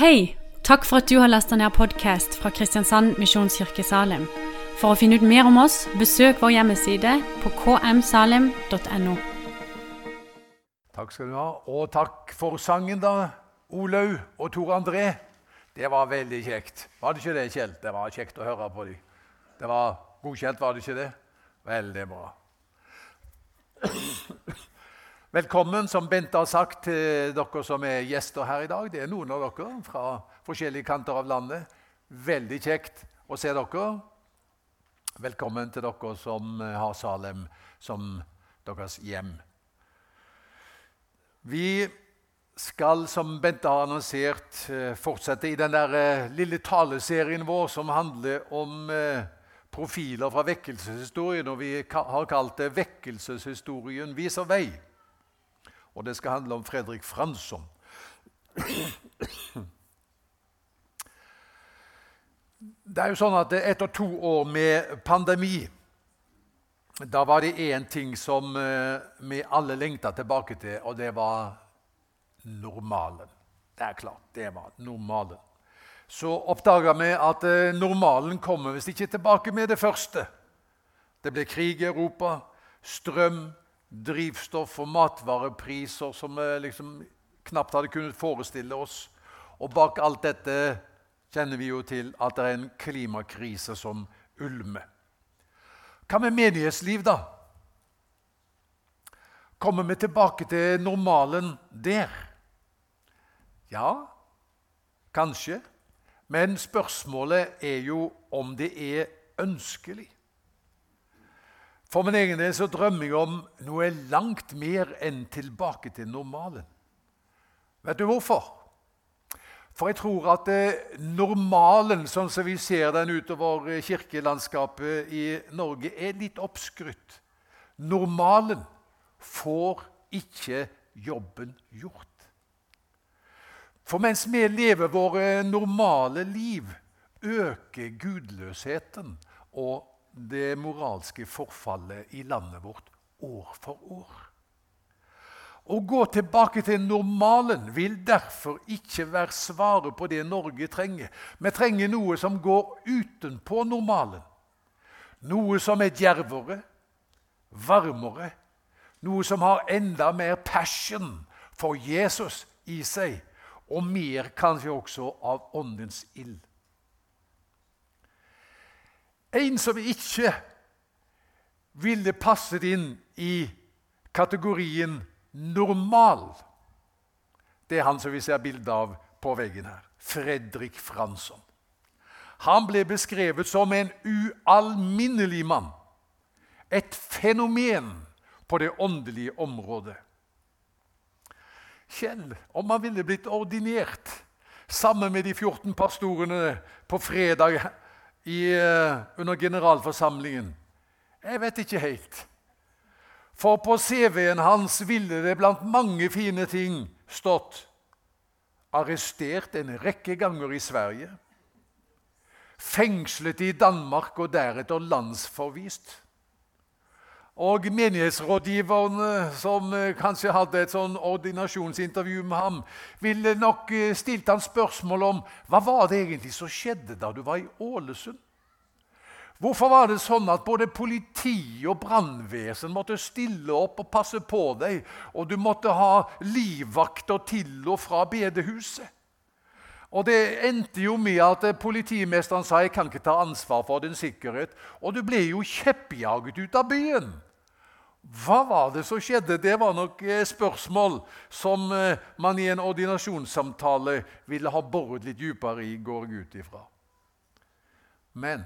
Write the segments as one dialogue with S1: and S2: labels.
S1: Hei! Takk for at du har lasta ned podkast fra Kristiansand Misjonskirke Salim. For å finne ut mer om oss, besøk vår hjemmeside på kmsalim.no.
S2: Takk skal du ha. Og takk for sangen, da, Olaug og Tor André. Det var veldig kjekt. Var det ikke det, Kjell? Det var kjekt å høre på dem. Det var godkjent, var det ikke det? Veldig bra. Velkommen, som Bente har sagt, til dere som er gjester her i dag. Det er noen av dere fra forskjellige kanter av landet. Veldig kjekt å se dere. Velkommen til dere som har Salem som deres hjem. Vi skal, som Bente har annonsert, fortsette i den der lille taleserien vår som handler om profiler fra vekkelseshistorien. Og vi har kalt det 'Vekkelseshistorien viser vei'. Og det skal handle om Fredrik Fransson. Det er jo sånn at Etter to år med pandemi da var det én ting som vi alle lengta tilbake til, og det var normalen. Det er klart, det var normalen. Så oppdaga vi at normalen kommer hvis ikke tilbake med det første. Det ble krig i Europa, strøm, drivstoff og matvarepriser som vi liksom knapt hadde kunnet forestille oss. Og bak alt dette kjenner vi jo til at det er en klimakrise som ulmer. Hva med menighetsliv, da? Kommer vi tilbake til normalen der? Ja, kanskje. Men spørsmålet er jo om det er ønskelig. For min egen del så drømmer jeg om noe langt mer enn tilbake til normalen. Vet du hvorfor? For jeg tror at normalen, sånn som vi ser den utover kirkelandskapet i Norge, er litt oppskrytt. Normalen får ikke jobben gjort. For mens vi lever våre normale liv, øker gudløsheten og det moralske forfallet i landet vårt år for år. Å gå tilbake til normalen vil derfor ikke være svaret på det Norge trenger. Vi trenger noe som går utenpå normalen. Noe som er djervere, varmere. Noe som har enda mer passion for Jesus i seg, og mer kanskje også av åndens ild. En som ikke ville passet inn i kategorien normal, det er han som vi ser bilde av på veggen her. Fredrik Fransson. Han ble beskrevet som en ualminnelig mann. Et fenomen på det åndelige området. Kjell, om han ville blitt ordinert sammen med de 14 pastorene på fredag i, under generalforsamlingen? Jeg vet ikke helt. For på CV-en hans ville det blant mange fine ting stått arrestert en rekke ganger i Sverige, fengslet i Danmark og deretter landsforvist. Og menighetsrådgiverne, som kanskje hadde et sånn ordinasjonsintervju med ham, ville nok stilt han spørsmål om hva var det egentlig som skjedde da du var i Ålesund. Hvorfor var det sånn at både politi og brannvesen måtte stille opp og passe på deg, og du måtte ha livvakter til og fra bedehuset? Og Det endte jo med at politimesteren sa jeg kan ikke ta ansvar for din sikkerhet. Og du ble jo kjeppjaget ut av byen. Hva var det som skjedde? Det var nok spørsmål som man i en ordinasjonssamtale ville ha boret litt dypere i, går jeg ut ifra. Men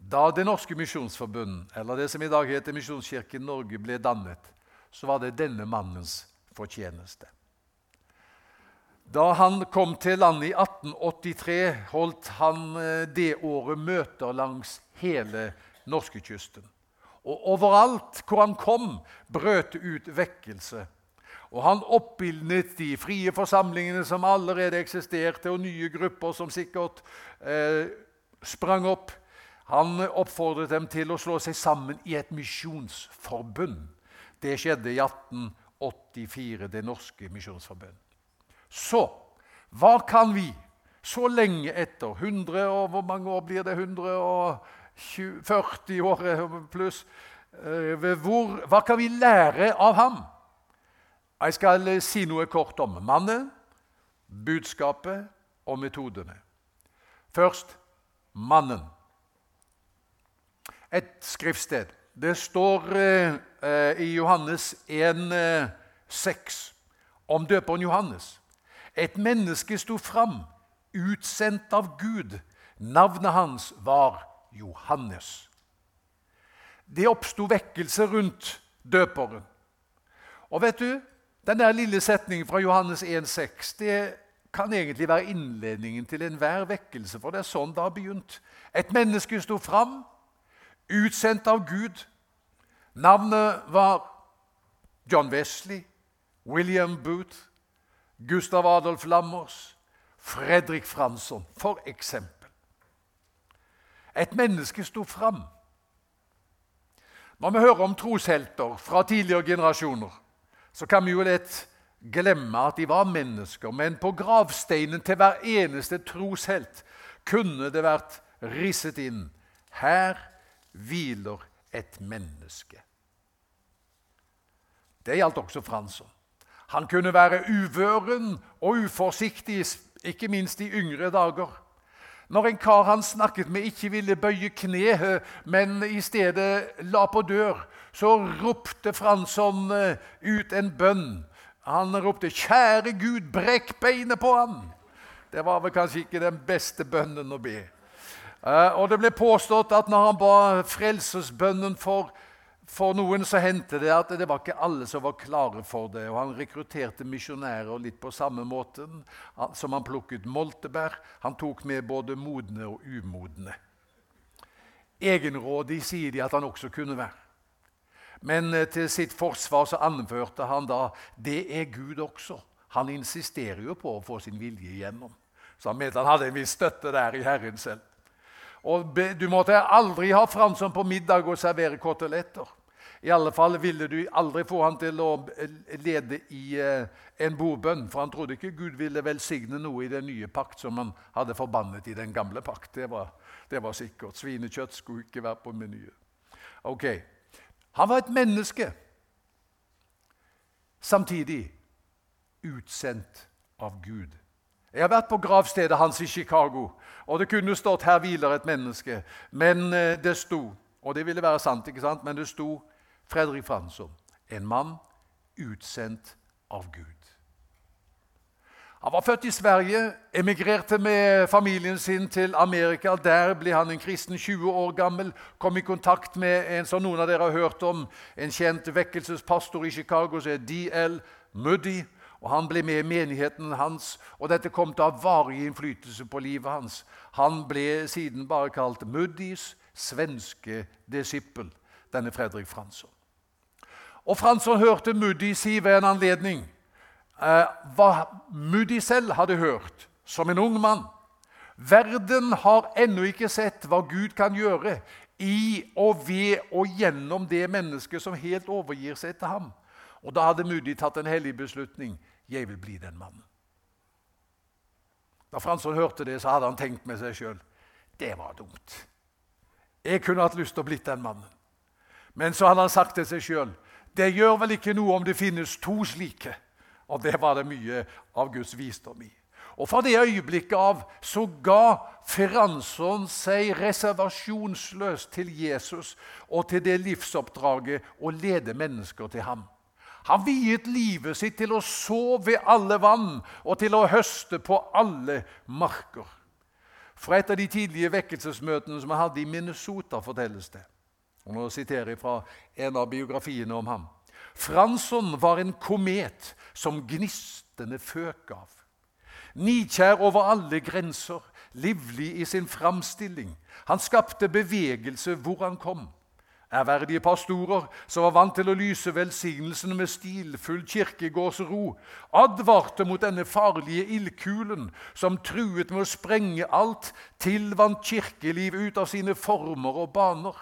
S2: da Det norske misjonsforbund, eller det som i dag heter Misjonskirken Norge, ble dannet, så var det denne mannens fortjeneste. Da han kom til landet i 1883, holdt han det året møter langs hele norskekysten. Og overalt hvor han kom, brøt ut vekkelse. Og han oppildnet de frie forsamlingene som allerede eksisterte, og nye grupper som sikkert eh, sprang opp. Han oppfordret dem til å slå seg sammen i et misjonsforbund. Det skjedde i 1884, Det norske misjonsforbund. Så, Hva kan vi, så lenge etter 100 og Hvor mange år blir det? 140 år pluss? Eh, hvor, hva kan vi lære av ham? Jeg skal eh, si noe kort om mannen, budskapet og metodene. Først mannen. Et skriftsted. Det står eh, i Johannes 1, eh, 6 om døperen Johannes. Et menneske sto fram, utsendt av Gud. Navnet hans var Johannes. Det oppsto vekkelse rundt døperen. Og vet du, den der lille setningen fra Johannes 1,6 det kan egentlig være innledningen til enhver vekkelse, for det er sånn det har begynt. Et menneske sto fram, utsendt av Gud. Navnet var John Wesley, William Booth, Gustav Adolf Lammers, Fredrik Fransson, for eksempel. Et menneske sto fram. Når vi hører om troshelter fra tidligere generasjoner, så kan vi jo lett glemme at de var mennesker. Men på gravsteinen til hver eneste troshelt kunne det vært risset inn her hviler et menneske. Det gjaldt også Fransson. Han kunne være uvøren og uforsiktig, ikke minst i yngre dager. Når en kar han snakket med, ikke ville bøye kne, men i stedet la på dør, så ropte Fransson eh, ut en bønn. Han ropte 'Kjære Gud, brekk beinet på ham!' Det var vel kanskje ikke den beste bønnen å be. Eh, og Det ble påstått at når han ba frelsesbønnen for for noen så hendte det at det var ikke alle som var klare for det. og Han rekrutterte misjonærer litt på samme måte som han plukket moltebær. Han tok med både modne og umodne. Egenrådig sier de at han også kunne være. Men eh, til sitt forsvar så anførte han da det er Gud også. Han insisterer jo på å få sin vilje igjennom. Så han mente han hadde en viss støtte der i Herren selv. Og Du måtte aldri ha Fransson på middag og servere koteletter. I alle fall ville du aldri få han til å lede i eh, en bordbønn, for han trodde ikke Gud ville velsigne noe i den nye pakt som han hadde forbannet i den gamle pakt. Det var, det var sikkert. Svinekjøtt skulle ikke være på menyen. Ok, Han var et menneske, samtidig utsendt av Gud. Jeg har vært på gravstedet hans i Chicago, og det kunne stått 'Her hviler et menneske', men eh, det sto Og det ville være sant, ikke sant? men det sto Fredrik Fransson, en mann utsendt av Gud. Han var født i Sverige, emigrerte med familien sin til Amerika. Der ble han en kristen 20 år gammel, kom i kontakt med en som noen av dere har hørt om, en kjent vekkelsespastor i Chicago som er D.L. Muddy. og Han ble med i menigheten hans, og dette kom til å ha varig innflytelse på livet hans. Han ble siden bare kalt Muddys svenske disippel, denne Fredrik Fransson. Og Fransson hørte Muddy si ved en anledning eh, hva Muddy selv hadde hørt som en ung mann. Verden har ennå ikke sett hva Gud kan gjøre i og ved og gjennom det mennesket som helt overgir seg til ham. Og Da hadde Muddy tatt en hellig beslutning. Jeg vil bli den mannen. Da Fransson hørte det, så hadde han tenkt med seg sjøl det var dumt. Jeg kunne hatt lyst til å bli den mannen. Men så hadde han sagt til seg sjøl det gjør vel ikke noe om det finnes to slike. Og det var det mye av Guds visdom i. Og Fra det øyeblikket av så ga Fransson seg reservasjonsløst til Jesus og til det livsoppdraget å lede mennesker til ham. Han viet livet sitt til å så ved alle vann og til å høste på alle marker. Fra et av de tidlige vekkelsesmøtene som han hadde i Minnesota, fortelles det. Og Nå siterer jeg fra en av biografiene om ham. Fransson var en komet som gnistene føk av. Nikjær over alle grenser, livlig i sin framstilling. Han skapte bevegelse hvor han kom. Ærverdige pastorer som var vant til å lyse velsignelsene med stilfull kirkegårdsro, advarte mot denne farlige ildkulen som truet med å sprenge alt, tilvant kirkeliv ut av sine former og baner.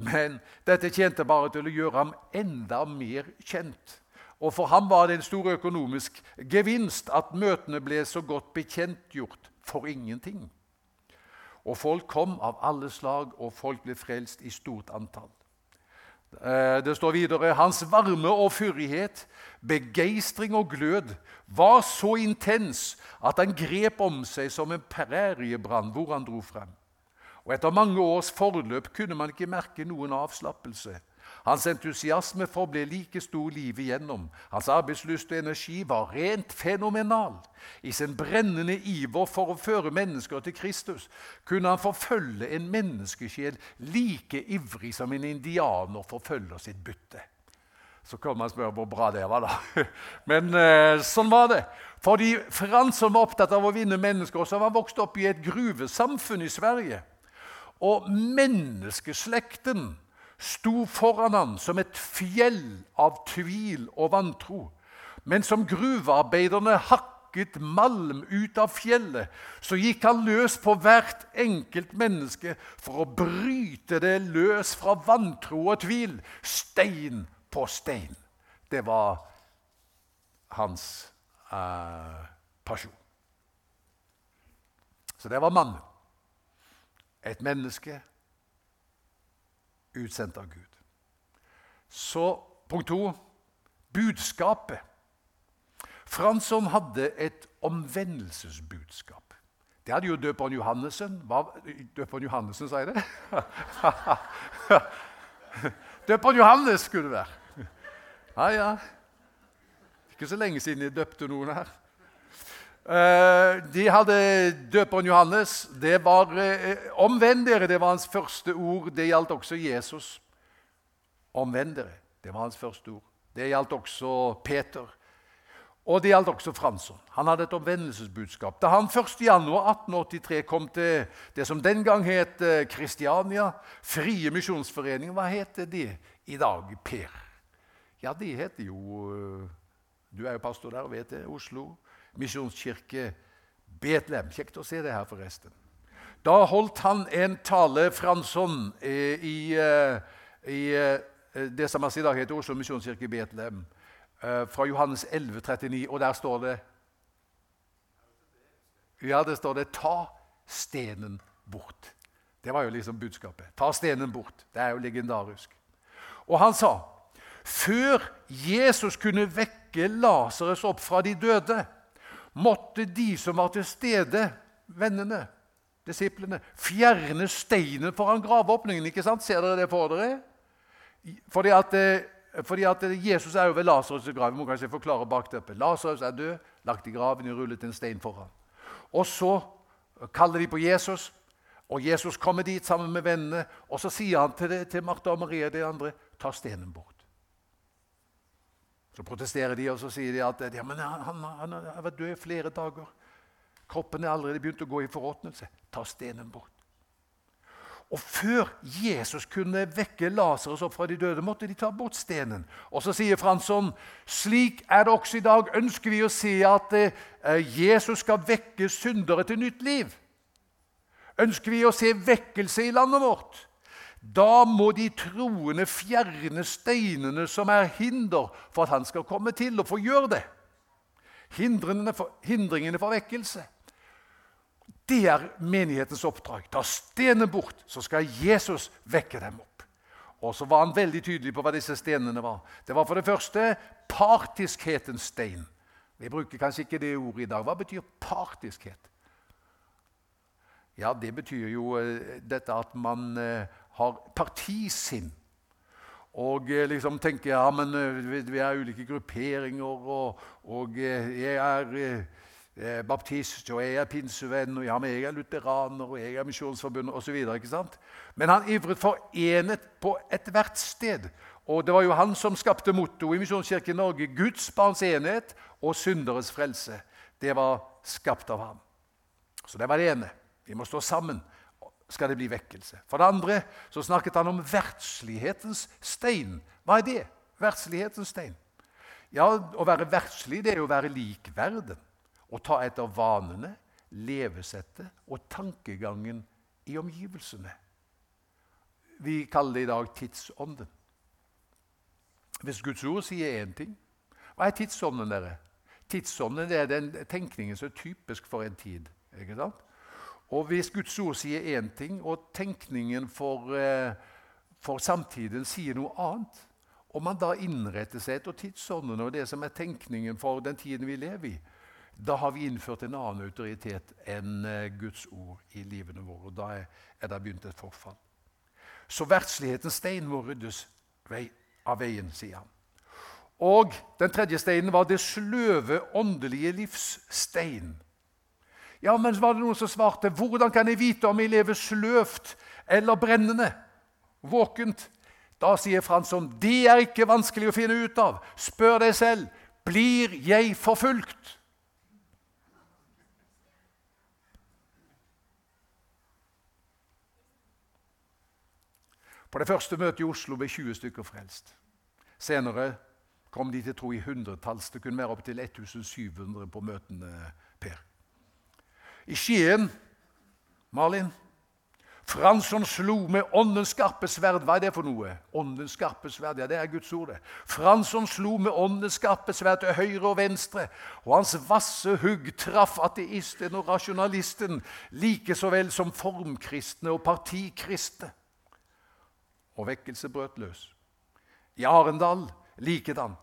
S2: Men dette tjente bare til å gjøre ham enda mer kjent. Og for ham var det en stor økonomisk gevinst at møtene ble så godt bekjentgjort for ingenting. Og folk kom av alle slag, og folk ble frelst i stort antall. Eh, det står videre hans varme og fyrighet, begeistring og glød var så intens at han grep om seg som en præriebrann hvor han dro frem. Og Etter mange års forløp kunne man ikke merke noen avslappelse. Hans entusiasme forble like stor livet igjennom. Hans arbeidslyst og energi var rent fenomenal. I sin brennende iver for å føre mennesker til Kristus kunne han forfølge en menneskesjel like ivrig som en indianer forfølger sitt bytte. Så kan man spørre hvor bra det var, da. Men eh, sånn var det. Fordi Fransson var opptatt av å vinne mennesker, så var han vokst opp i et gruvesamfunn i Sverige. Og menneskeslekten sto foran han som et fjell av tvil og vantro. Men som gruvearbeiderne hakket malm ut av fjellet, så gikk han løs på hvert enkelt menneske for å bryte det løs fra vantro og tvil, stein på stein. Det var hans eh, pasjon. Så det var mannen. Et menneske utsendt av Gud. Så punkt to budskapet. Fransson hadde et omvendelsesbudskap. Det hadde jo døperen Johannessen. Hva, døperen Johannessen, sa jeg det? døperen Johannes skulle det være. Ja, ja. Ikke så lenge siden jeg døpte noen her. Eh, de hadde døperen Johannes. Det var eh, 'omvend dere'. Det var hans første ord. Det gjaldt også Jesus. Omvend dere. Det var hans første ord. Det gjaldt også Peter. Og det gjaldt også Fransson. Han hadde et omvendelsesbudskap. Da han 1.1.1883 kom til det som den gang het Kristiania, eh, Frie misjonsforening, hva heter det i dag, Per? Ja, det heter jo Du er jo pastor der og vet det. Oslo misjonskirke Betlehem. Kjekt å se det her, forresten. Da holdt han en tale, Fransson, eh, i, eh, i eh, det som i dag heter Oslo misjonskirke Betlehem, fra Johannes 11, 39, og der står det Ja, det står det 'ta stenen bort'. Det var jo liksom budskapet. Ta stenen bort. Det er jo legendarisk. Og han sa før Jesus kunne vekke Lasarus opp fra de døde, måtte de som var til stede, vennene, disiplene, fjerne steinen foran graveåpningen. ikke sant? Ser dere det for dere? Fordi at, eh, fordi at Jesus er jo ved Lasarus' grav. Må kanskje forklare bakteppet. Lasarus er død, lagt i graven, og rullet en stein foran. Og så kaller de på Jesus, og Jesus kommer dit sammen med vennene. Og så sier han til, det, til Martha og Maria og de andre ta stenen bort. Så protesterer de, og så sier de at ja, men han, han, har vært død i flere dager. Kroppen er allerede begynt å gå i forråtnelse. Ta stenen bort. Og Før Jesus kunne vekke Lasarus opp fra de døde, måtte de ta bort stenen. Og Så sier Fransson slik er det også i dag. Ønsker vi å se at eh, Jesus skal vekke syndere til nytt liv? Ønsker vi å se vekkelse i landet vårt? Da må de troende fjerne steinene som er hinder for at han skal komme til og få gjøre det. Hindringene for, hindringene for vekkelse. Det er menighetens oppdrag. Ta stenene bort, så skal Jesus vekke dem opp. Og så var han veldig tydelig på hva disse stenene var. Det var for det første partiskhetens stein. Vi bruker kanskje ikke det ordet i dag. Hva betyr partiskhet? Ja, Det betyr jo eh, dette at man eh, har partisinn. Og eh, liksom tenker ja, men vi er ulike grupperinger, og, og jeg er eh, baptist, og jeg er pinsevenn, og ja, men jeg er lutheraner, og jeg er Misjonsforbundet osv. Men han ivret for enhet på ethvert sted. Og det var jo han som skapte mottoet i Misjonskirken Norge 'Guds barns enhet og synderes frelse'. Det var skapt av ham. Så det var det ene. Vi må stå sammen skal det bli vekkelse. For det andre så snakket han om verdslighetens stein. Hva er det? Verdslighetens stein. Ja, Å være verdslig det er å være lik verden. Å ta etter vanene, levesettet og tankegangen i omgivelsene. Vi kaller det i dag tidsånden. Hvis Guds ord sier én ting, Hva er tidsånden, dere? Tidsånden er den tenkningen som er typisk for en tid. ikke sant? Og Hvis Guds ord sier én ting, og tenkningen for, eh, for samtiden sier noe annet, og man da innretter seg etter tidsånden og det som er tenkningen for den tiden vi lever i, da har vi innført en annen autoritet enn eh, Guds ord i livene våre. og Da er det begynt et forfall. Så verdslighetens stein må ryddes av veien, sier han. Og den tredje steinen var det sløve åndelige livs stein. Ja, men var det noen som svarte, 'Hvordan kan jeg vite om jeg lever sløvt eller brennende?' Våkent. Da sier Fransson, 'Det er ikke vanskelig å finne ut av. Spør deg selv, blir jeg forfulgt?' På det første møtet i Oslo ble 20 stykker frelst. Senere kom de til tro i hundretalls. Det kunne være opptil 1700 på møtene. Per. I Skien, Malin Fransson slo med åndens skarpe sverd. Hva er det for noe? Åndens skarpe sverd, ja, det er Guds ord. det. Fransson slo med åndens skarpe sverd til høyre og venstre, og hans vasse hugg traff ateisten og rasjonalisten like så vel som formkristne og partikristne og vekkelse brøt løs. I Arendal likedan.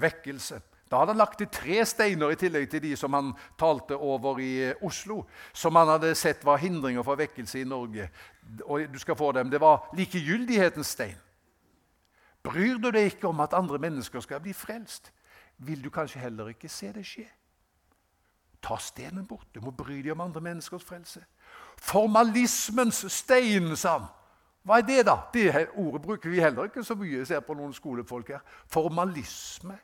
S2: Vekkelse. Da hadde han lagt til tre steiner i tillegg til de som han talte over i eh, Oslo, som han hadde sett var hindringer for vekkelse i Norge. Og du skal få dem. Det var likegyldighetens stein. Bryr du deg ikke om at andre mennesker skal bli frelst, vil du kanskje heller ikke se det skje. Ta stenen bort. Du må bry deg om andre menneskers frelse. Formalismens stein, sa han. Hva er det, da? Det ordet bruker vi heller ikke så mye. Jeg ser på noen skolefolk her. Formalisme.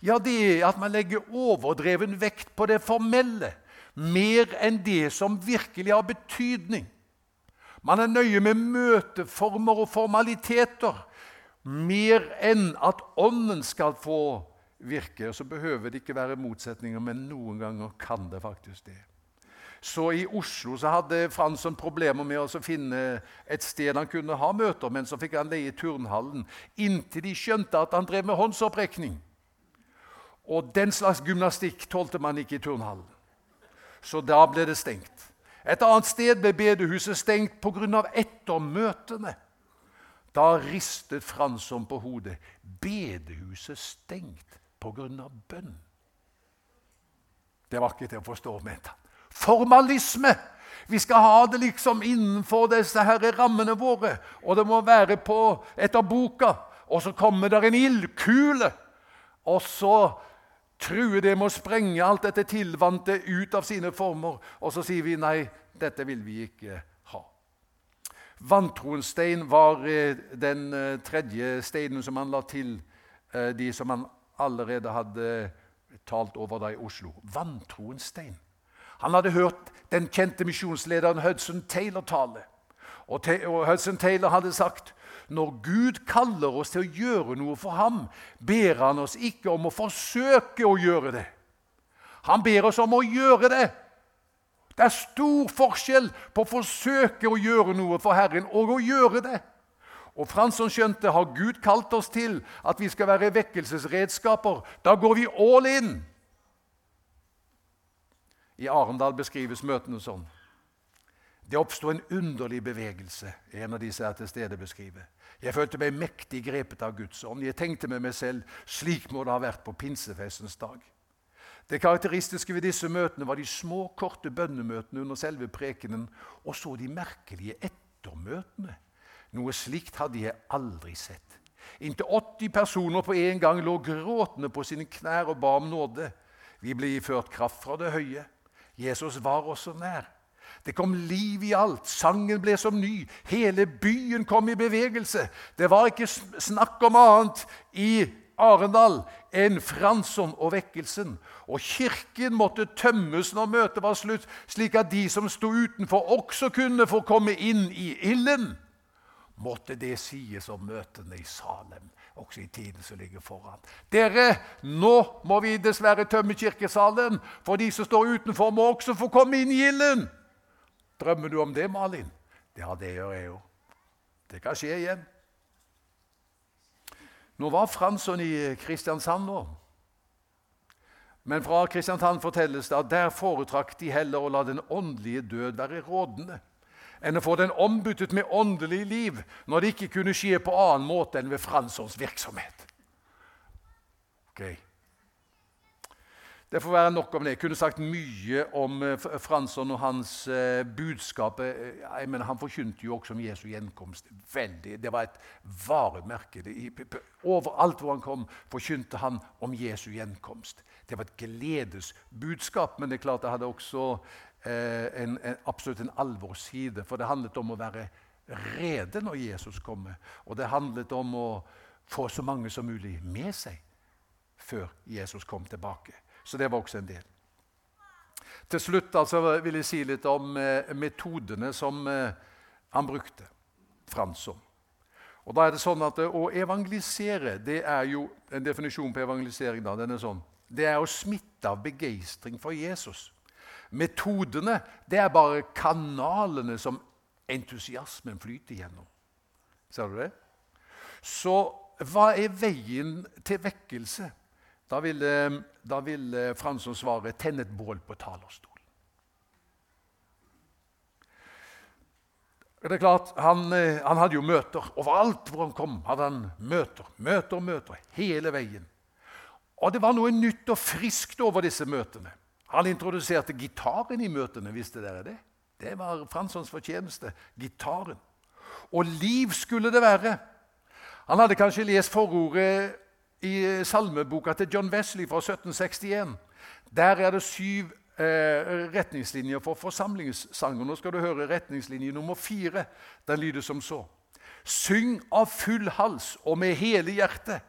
S2: Ja, det er at man legger overdreven vekt på det formelle mer enn det som virkelig har betydning. Man er nøye med møteformer og formaliteter mer enn at Ånden skal få virke. Så behøver det ikke være motsetninger, men noen ganger kan det faktisk det. Så i Oslo så hadde Fransson problemer med å finne et sted han kunne ha møter, men så fikk han leie turnhallen inntil de skjønte at han drev med håndsopprekning. Og den slags gymnastikk tålte man ikke i turnhallen. Så da ble det stengt. Et annet sted ble bedehuset stengt pga. ettermøtene. Da ristet Fransson på hodet. Bedehuset stengt pga. bønn. Det var ikke til å forstå, mente han formalisme. Vi skal ha det liksom innenfor disse her rammene våre. Og det må være på etter boka. Og så kommer det en ildkule. Og så truer det med å sprenge alt dette tilvante ut av sine former. Og så sier vi nei, dette vil vi ikke ha. Vantroens stein var eh, den eh, tredje steinen som han la til eh, de som han allerede hadde talt over da i Oslo. Vantroens stein. Han hadde hørt den kjente misjonslederen Hudson Taylor tale. Og, Hudson Taylor hadde sagt når Gud kaller oss til å gjøre noe for ham, ber han oss ikke om å forsøke å gjøre det. Han ber oss om å gjøre det. Det er stor forskjell på å forsøke å gjøre noe for Herren og å gjøre det. Og Fransson skjønte har Gud kalt oss til at vi skal være vekkelsesredskaper. Da går vi all in. I Arendal beskrives møtene sånn. Det oppsto en underlig bevegelse. En av disse er til stede beskriver. Jeg følte meg mektig grepet av Guds ånd. Jeg tenkte med meg selv slik må det ha vært på pinsefestens dag. Det karakteristiske ved disse møtene var de små, korte bønnemøtene under selve prekenen, og så de merkelige ettermøtene. Noe slikt hadde jeg aldri sett. Inntil 80 personer på en gang lå gråtende på sine knær og ba om nåde. Vi ble iført kraft fra det høye. Jesus var også nær. Det kom liv i alt. Sangen ble som ny. Hele byen kom i bevegelse. Det var ikke snakk om annet i Arendal enn Fransson og vekkelsen. Og kirken måtte tømmes når møtet var slutt, slik at de som sto utenfor, også kunne få komme inn i ilden. Måtte det sies om møtene i Salem også i tiden som ligger foran. Dere, nå må vi dessverre tømme kirkesalen, for de som står utenfor, må også få komme inn i ilden. Drømmer du om det, Malin? Ja, det gjør jeg jo. Det kan skje igjen. Nå var Fransson i Kristiansand nå. Men fra Kristiansand fortelles det at der foretrakk de heller å la den åndelige død være rådende enn å få den ombyttet med åndelig liv når det ikke kunne skje på annen måte enn ved Franssons virksomhet. Okay. Det får være nok om det. Jeg kunne sagt mye om eh, Fransson og hans uh, budskap. Eh, jeg mener, han forkynte jo også om Jesu gjenkomst. Veldig. Det var et varemerke. Overalt hvor han kom, forkynte han om Jesu gjenkomst. Det var et gledesbudskap, men det er klart det hadde også eh, en, en, absolutt en alvorsside. For det handlet om å være rede når Jesus kommer. Og det handlet om å få så mange som mulig med seg før Jesus kom tilbake. Så det var også en del. Til slutt altså, vil jeg si litt om eh, metodene som eh, han brukte, Fransson. Og da er det sånn at eh, Å evangelisere det er jo en definisjon på evangelisering. da, den er sånn, Det er å smitte av begeistring for Jesus. Metodene det er bare kanalene som entusiasmen flyter gjennom. Ser du det? Så hva er veien til vekkelse? Da ville, da ville Fransson svare 'tenn et bål på talerstolen'. Det er klart, han, eh, han, hadde jo møter. Overalt hvor han kom, hadde han møter. Møter, møter, hele veien. Og det var noe nytt og friskt over disse møtene. Han introduserte gitaren i møtene. Visste dere det? Det var Franssons fortjeneste. Gitaren. Og liv skulle det være. Han hadde kanskje lest forordet i eh, salmeboka til John Wesley fra 1761. Der er det syv eh, retningslinjer for forsamlingssanger. Nå skal du høre retningslinje nummer fire. Den lyder som så. Syng av full hals og med hele hjertet.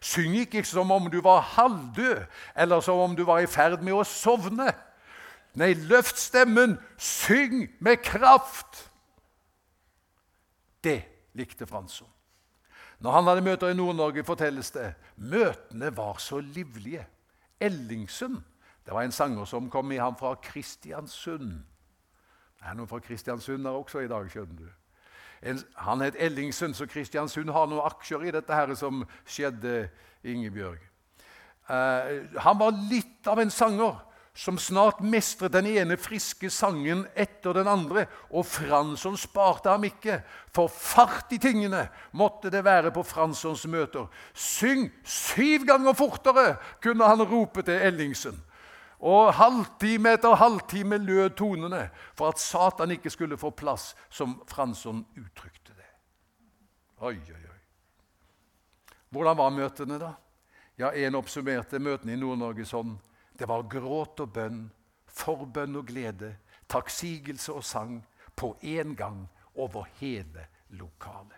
S2: Syng ikke som om du var halvdød, eller som om du var i ferd med å sovne. Nei, løft stemmen, syng med kraft! Det likte Fransson. Når han hadde møter i Nord-Norge, fortelles det møtene var så livlige. Ellingsen det var en sanger som kom i ham fra Kristiansund. Det er noen fra Kristiansund der også i dag, skjønner du. En, han het Ellingsen, så Kristiansund har noen aksjer i dette her som skjedde Ingebjørg. Uh, han var litt av en sanger som snart mestret den ene friske sangen etter den andre. Og Fransson sparte ham ikke, for fart i tingene måtte det være på Franssons møter. Syng syv ganger fortere, kunne han rope til Ellingsen. Og halvtime etter halvtime lød tonene for at Satan ikke skulle få plass, som Fransson uttrykte det. Oi, oi, oi. Hvordan var møtene, da? Ja, En oppsummerte møtene i Nord-Norge sånn det var gråt og bønn, forbønn og glede, takksigelse og sang på én gang over hele lokalet.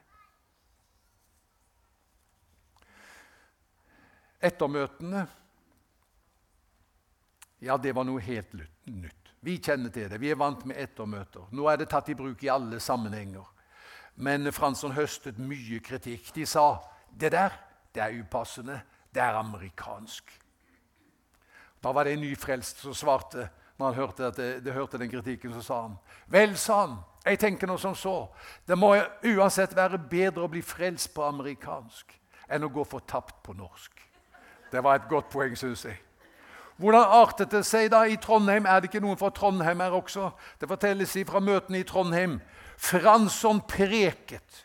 S2: Ettermøtene ja, det var noe helt nytt. Vi kjenner til det. Vi er vant med ettermøter. Nå er det tatt i bruk i alle sammenhenger. Men Fransson høstet mye kritikk. De sa det der det er upassende, det er amerikansk. Da var det en nyfrelst som svarte når han hørte, det, det hørte den kritikken. Så sa han Vel, sa han, jeg tenker noe som så. Det må uansett være bedre å bli frelst på amerikansk enn å gå fortapt på norsk. Det var et godt poeng, syns jeg. Hvordan artet det seg da i Trondheim? Er det ikke noen fra Trondheim her også? Det fortelles fra møtene i Trondheim. Fransson preket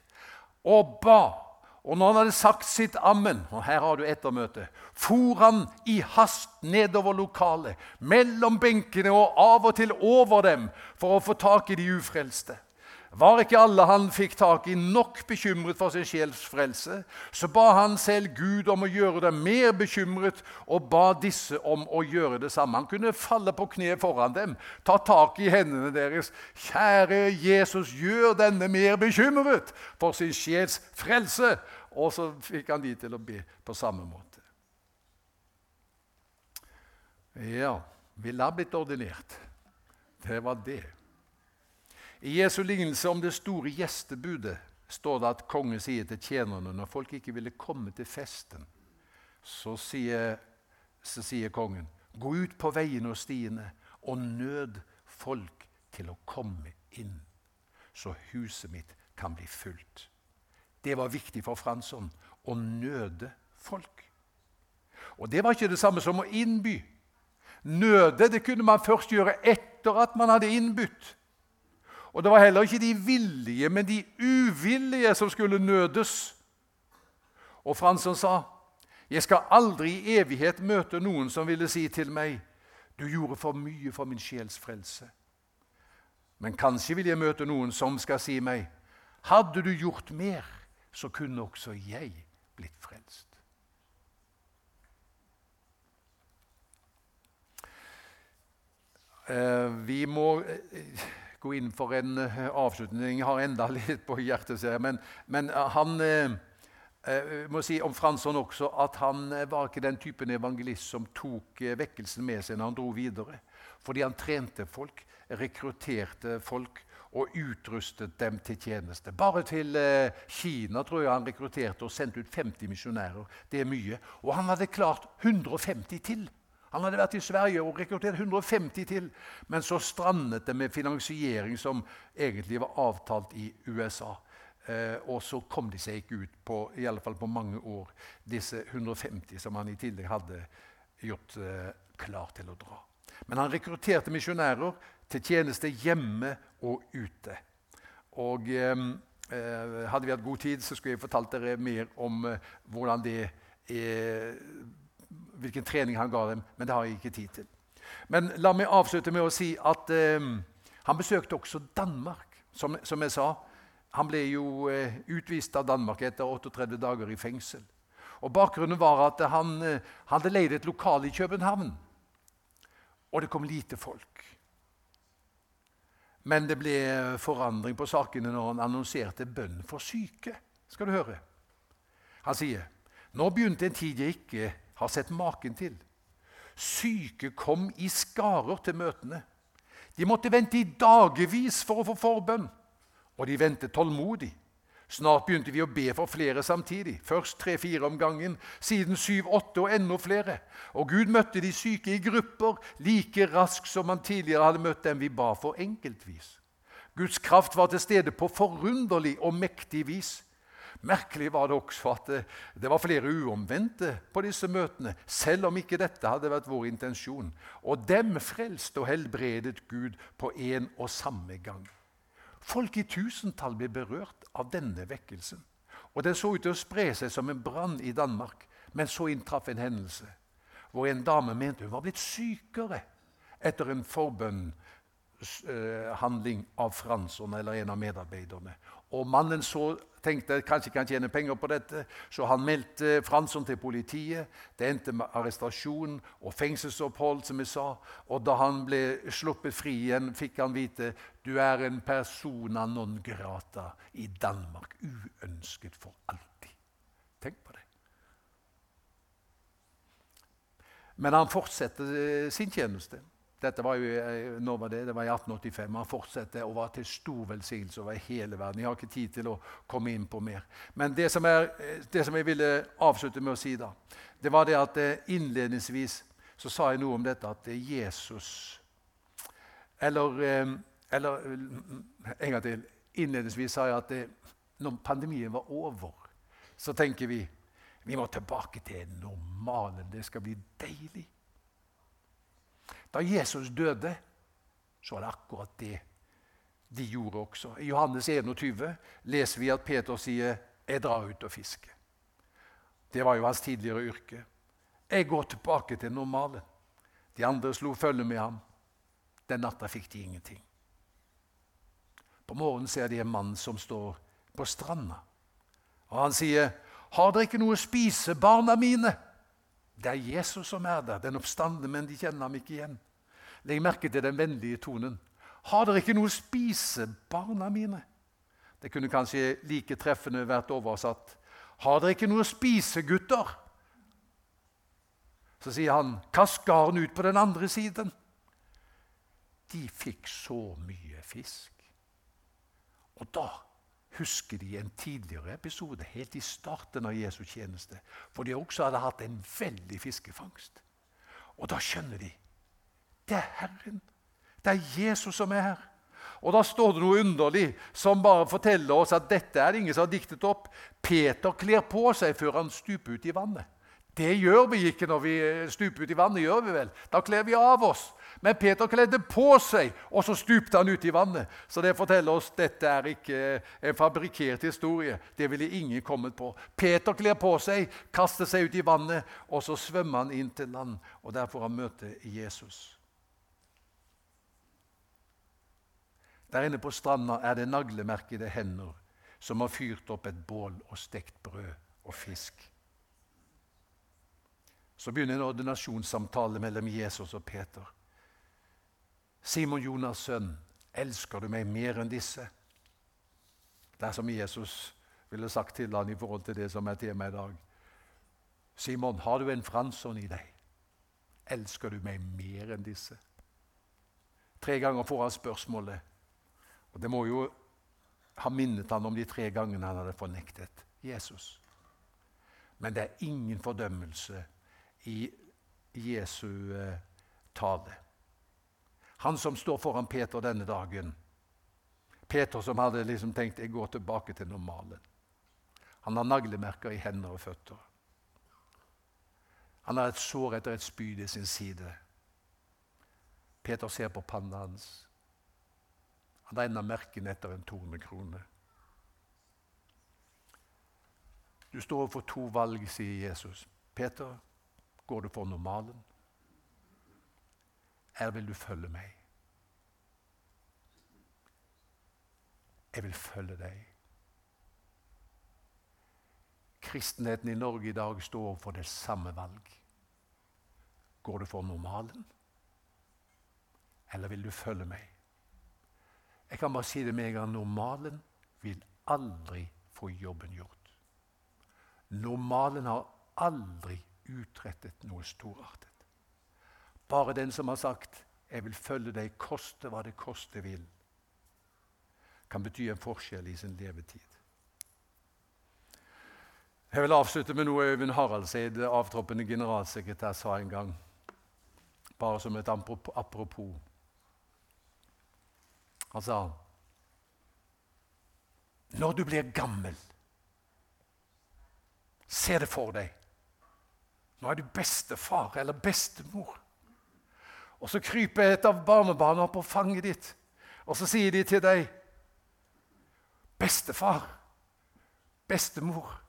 S2: og ba og når han hadde sagt sitt ammen, og her har du ettermøte, for han i hast nedover lokalet, mellom benkene og av og til over dem, for å få tak i de ufrelste. Var ikke alle han fikk tak i, nok bekymret for sin sjels frelse, så ba han selv Gud om å gjøre dem mer bekymret, og ba disse om å gjøre det samme. Han kunne falle på kne foran dem, ta tak i hendene deres. Kjære Jesus, gjør denne mer bekymret for sin sjels frelse. Og så fikk han de til å be på samme måte. Ja, ville ha blitt ordinert. Det var det. I Jesu lignelse om det store gjestebudet står det at kongen sier til tjenerne når folk ikke ville komme til festen, så sier, så sier kongen, gå ut på veiene og stiene og nød folk til å komme inn, så huset mitt kan bli fullt. det var viktig for Fransson å nøde folk. Og det var ikke det samme som å innby. Nøde det kunne man først gjøre etter at man hadde innbytt. Og det var heller ikke de villige, men de uvillige som skulle nødes. Og Fransson sa, 'Jeg skal aldri i evighet møte noen som ville si til meg:" 'Du gjorde for mye for min sjels frelse.' Men kanskje vil jeg møte noen som skal si meg:" 'Hadde du gjort mer, så kunne også jeg blitt frelst.' Eh, vi må eh, gå inn for en eh, avslutning. Jeg har enda litt på hjertet, ser jeg. Men, men han jeg må si om Fransson også at han var ikke den typen evangelist som tok vekkelsen med seg når han dro videre. Fordi han trente folk, rekrutterte folk og utrustet dem til tjeneste. Bare til Kina tror jeg han rekrutterte og sendte ut 50 misjonærer. Det er mye. Og han hadde klart 150 til. Han hadde vært i Sverige og rekruttert 150 til, men så strandet det med finansiering som egentlig var avtalt i USA. Eh, og så kom de seg ikke ut på, i alle fall på mange år, disse 150 som han i tillegg hadde gjort eh, klar til å dra. Men han rekrutterte misjonærer til tjeneste hjemme og ute. Og eh, eh Hadde vi hatt god tid, så skulle jeg fortalt dere mer om eh, hvordan det er hvilken trening han ga dem, men det har jeg ikke tid til. Men la meg avslutte med å si at eh, han besøkte også Danmark. Som, som, jeg sa, han ble jo eh, utvist av Danmark etter 38 dager i fengsel. Og Bakgrunnen var at han eh, hadde leid et lokal i København. Og det kom lite folk. Men det ble forandring på sakene når han annonserte bønn for syke. Skal du høre? Han sier nå begynte en tid jeg ikke har sett maken til. Syke kom i skarer til møtene. De måtte vente i dagevis for å få forbønn, og de ventet tålmodig. Snart begynte vi å be for flere samtidig. Først tre-fire om gangen, siden syv-åtte og enda flere. Og Gud møtte de syke i grupper like raskt som han tidligere hadde møtt dem vi ba for enkeltvis. Guds kraft var til stede på forunderlig og mektig vis. Merkelig var det også at det, det var flere uomvendte på disse møtene, selv om ikke dette hadde vært vår intensjon. Og dem frelste og helbredet Gud på en og samme gang. Folk i tusentall ble berørt av denne vekkelsen. Og Den så ut til å spre seg som en brann i Danmark. Men så inntraff en hendelse hvor en dame mente hun var blitt sykere etter en forbønnhandling av Fransson eller en av medarbeiderne. Og mannen så, tenkte at kanskje kan tjene penger på dette, så han meldte Fransson til politiet. Det endte med arrestasjon og fengselsopphold, som jeg sa. Og da han ble sluppet fri igjen, fikk han vite du er en persona non grata i Danmark. Uønsket for alltid. Tenk på det. Men han fortsetter sin tjeneste. Dette var jo, eh, når var det? det var i 1885. Han fortsatte og var til stor velsignelse over hele verden. Jeg har ikke tid til å komme inn på mer. Men det som, er, eh, det som jeg ville avslutte med å si, da, det var det at eh, innledningsvis så sa jeg noe om dette at Jesus Eller, eller en gang til. Innledningsvis sa jeg at det, når pandemien var over, så tenker vi vi må tilbake til normalen. Det skal bli deilig. Da Jesus døde, så var det akkurat det de gjorde også. I Johannes 21 leser vi at Peter sier 'Jeg drar ut og fisker'. Det var jo hans tidligere yrke. Jeg går tilbake til normalen. De andre slo følge med ham. Den natta fikk de ingenting. På morgenen ser de en mann som står på stranda. Og han sier, 'Har dere ikke noe å spise, barna mine?' Det er Jesus som er der, den oppstande, men de kjenner ham ikke igjen. Legg merke til den vennlige tonen. Har dere ikke noe å spise, barna mine? Det kunne kanskje like treffende vært oversatt. Har dere ikke noe å spise, gutter? Så sier han, kast garn ut på den andre siden. De fikk så mye fisk. Og da husker de en tidligere episode, helt i starten av Jesu tjeneste, hvor de også hadde hatt en veldig fiskefangst. Og da skjønner de det er Herren. Det er Jesus som er her. Og Da står det noe underlig som bare forteller oss at dette er det ingen som har diktet opp. Peter kler på seg før han stuper ut i vannet. Det gjør vi ikke når vi stuper ut i vannet. gjør vi vel? Da kler vi av oss. Men Peter kledde på seg, og så stupte han ut i vannet. Så det forteller oss dette er ikke en fabrikkert historie. Det ville ingen kommet på. Peter kler på seg, kaster seg ut i vannet, og så svømmer han inn til land. Og der får han møte Jesus. Der inne på stranda er det naglemerkede hender som har fyrt opp et bål og stekt brød og fisk. Så begynner en ordinasjonssamtale mellom Jesus og Peter. Simon Jonas' sønn, elsker du meg mer enn disse? Det er som Jesus ville sagt til han i forhold til det som er temaet i dag. Simon, har du en fransson i deg? Elsker du meg mer enn disse? Tre ganger får han spørsmålet og Det må jo ha minnet han om de tre gangene han hadde fornektet Jesus. Men det er ingen fordømmelse i Jesu eh, tale. Han som står foran Peter denne dagen. Peter som hadde liksom tenkt jeg går tilbake til normalen. Han har naglemerker i hender og føtter. Han har et sår etter et spyd i sin side. Peter ser på panna hans. Han regner merkene etter en tornekrone. Du står overfor to valg, sier Jesus. Peter, går du for normalen? Eller vil du følge meg? Jeg vil følge deg. Kristenheten i Norge i dag står overfor det samme valg. Går du for normalen, eller vil du følge meg? Jeg kan bare si det med en gang. Normalen vil aldri få jobben gjort. Normalen har aldri utrettet noe storartet. Bare den som har sagt 'Jeg vil følge deg, koste hva det koste vil', kan bety en forskjell i sin levetid. Jeg vil avslutte med noe Øyvind Haraldseid, avtroppende generalsekretær, sa en gang. Bare som et apropos. Han sa Når du blir gammel, se det for deg. Nå er du bestefar eller bestemor. Og så kryper et av barnebarna på fanget ditt, og så sier de til deg Bestefar, bestemor,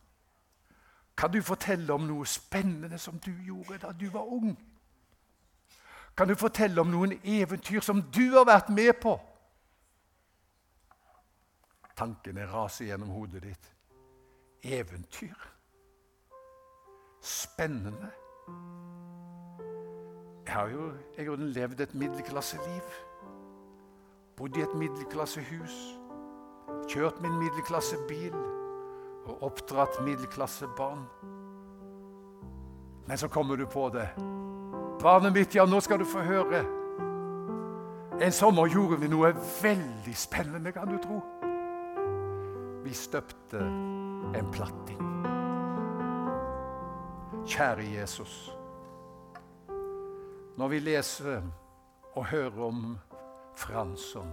S2: kan du fortelle om noe spennende som du gjorde da du var ung? Kan du fortelle om noen eventyr som du har vært med på? Tankene raser gjennom hodet ditt. Eventyr. Spennende. Jeg har jo i grunnen levd et middelklasseliv. Bodd i et middelklassehus. Kjørt min middelklassebil og oppdratt middelklassebarn. Men så kommer du på det. Barnet mitt, ja, nå skal du få høre. En sommer gjorde vi noe veldig spennende, kan du tro. Vi støpte en platting. Kjære Jesus. Når vi leser og hører om Fransson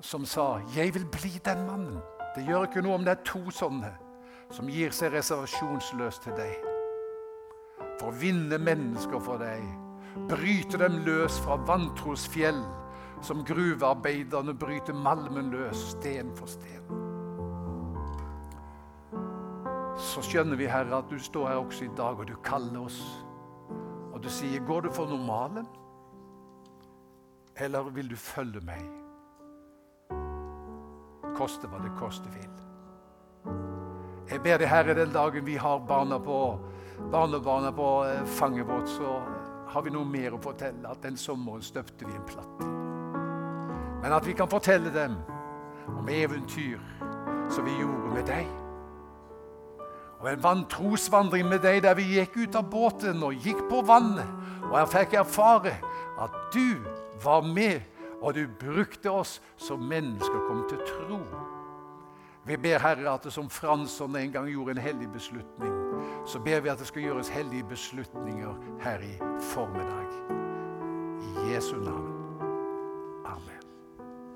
S2: som sa 'Jeg vil bli den mannen'. Det gjør ikke noe om det er to sånne som gir seg reservasjonsløst til deg. For å vinne mennesker for deg, bryte dem løs fra vantros fjell som gruvearbeiderne bryter malmen løs, sten for sten. Så skjønner vi, Herre, at du står her også i dag, og du kaller oss. Og du sier, 'Går du for normalen, eller vil du følge meg?' Koste hva det koste vil. Jeg ber deg, Herre, den dagen vi har barna på, barnebarna på eh, fanget vårt, så har vi noe mer å fortelle. At den sommeren støpte vi en platt men at vi kan fortelle dem om eventyr som vi gjorde med deg. Og en vantrosvandring med deg der vi gikk ut av båten og gikk på vannet. Og jeg fikk erfare at du var med, og du brukte oss som mennesker kom til tro. Vi ber Herre at det som Fransson en gang gjorde en hellig beslutning, så ber vi at det skal gjøres hellige beslutninger her i formiddag. I Jesu navn.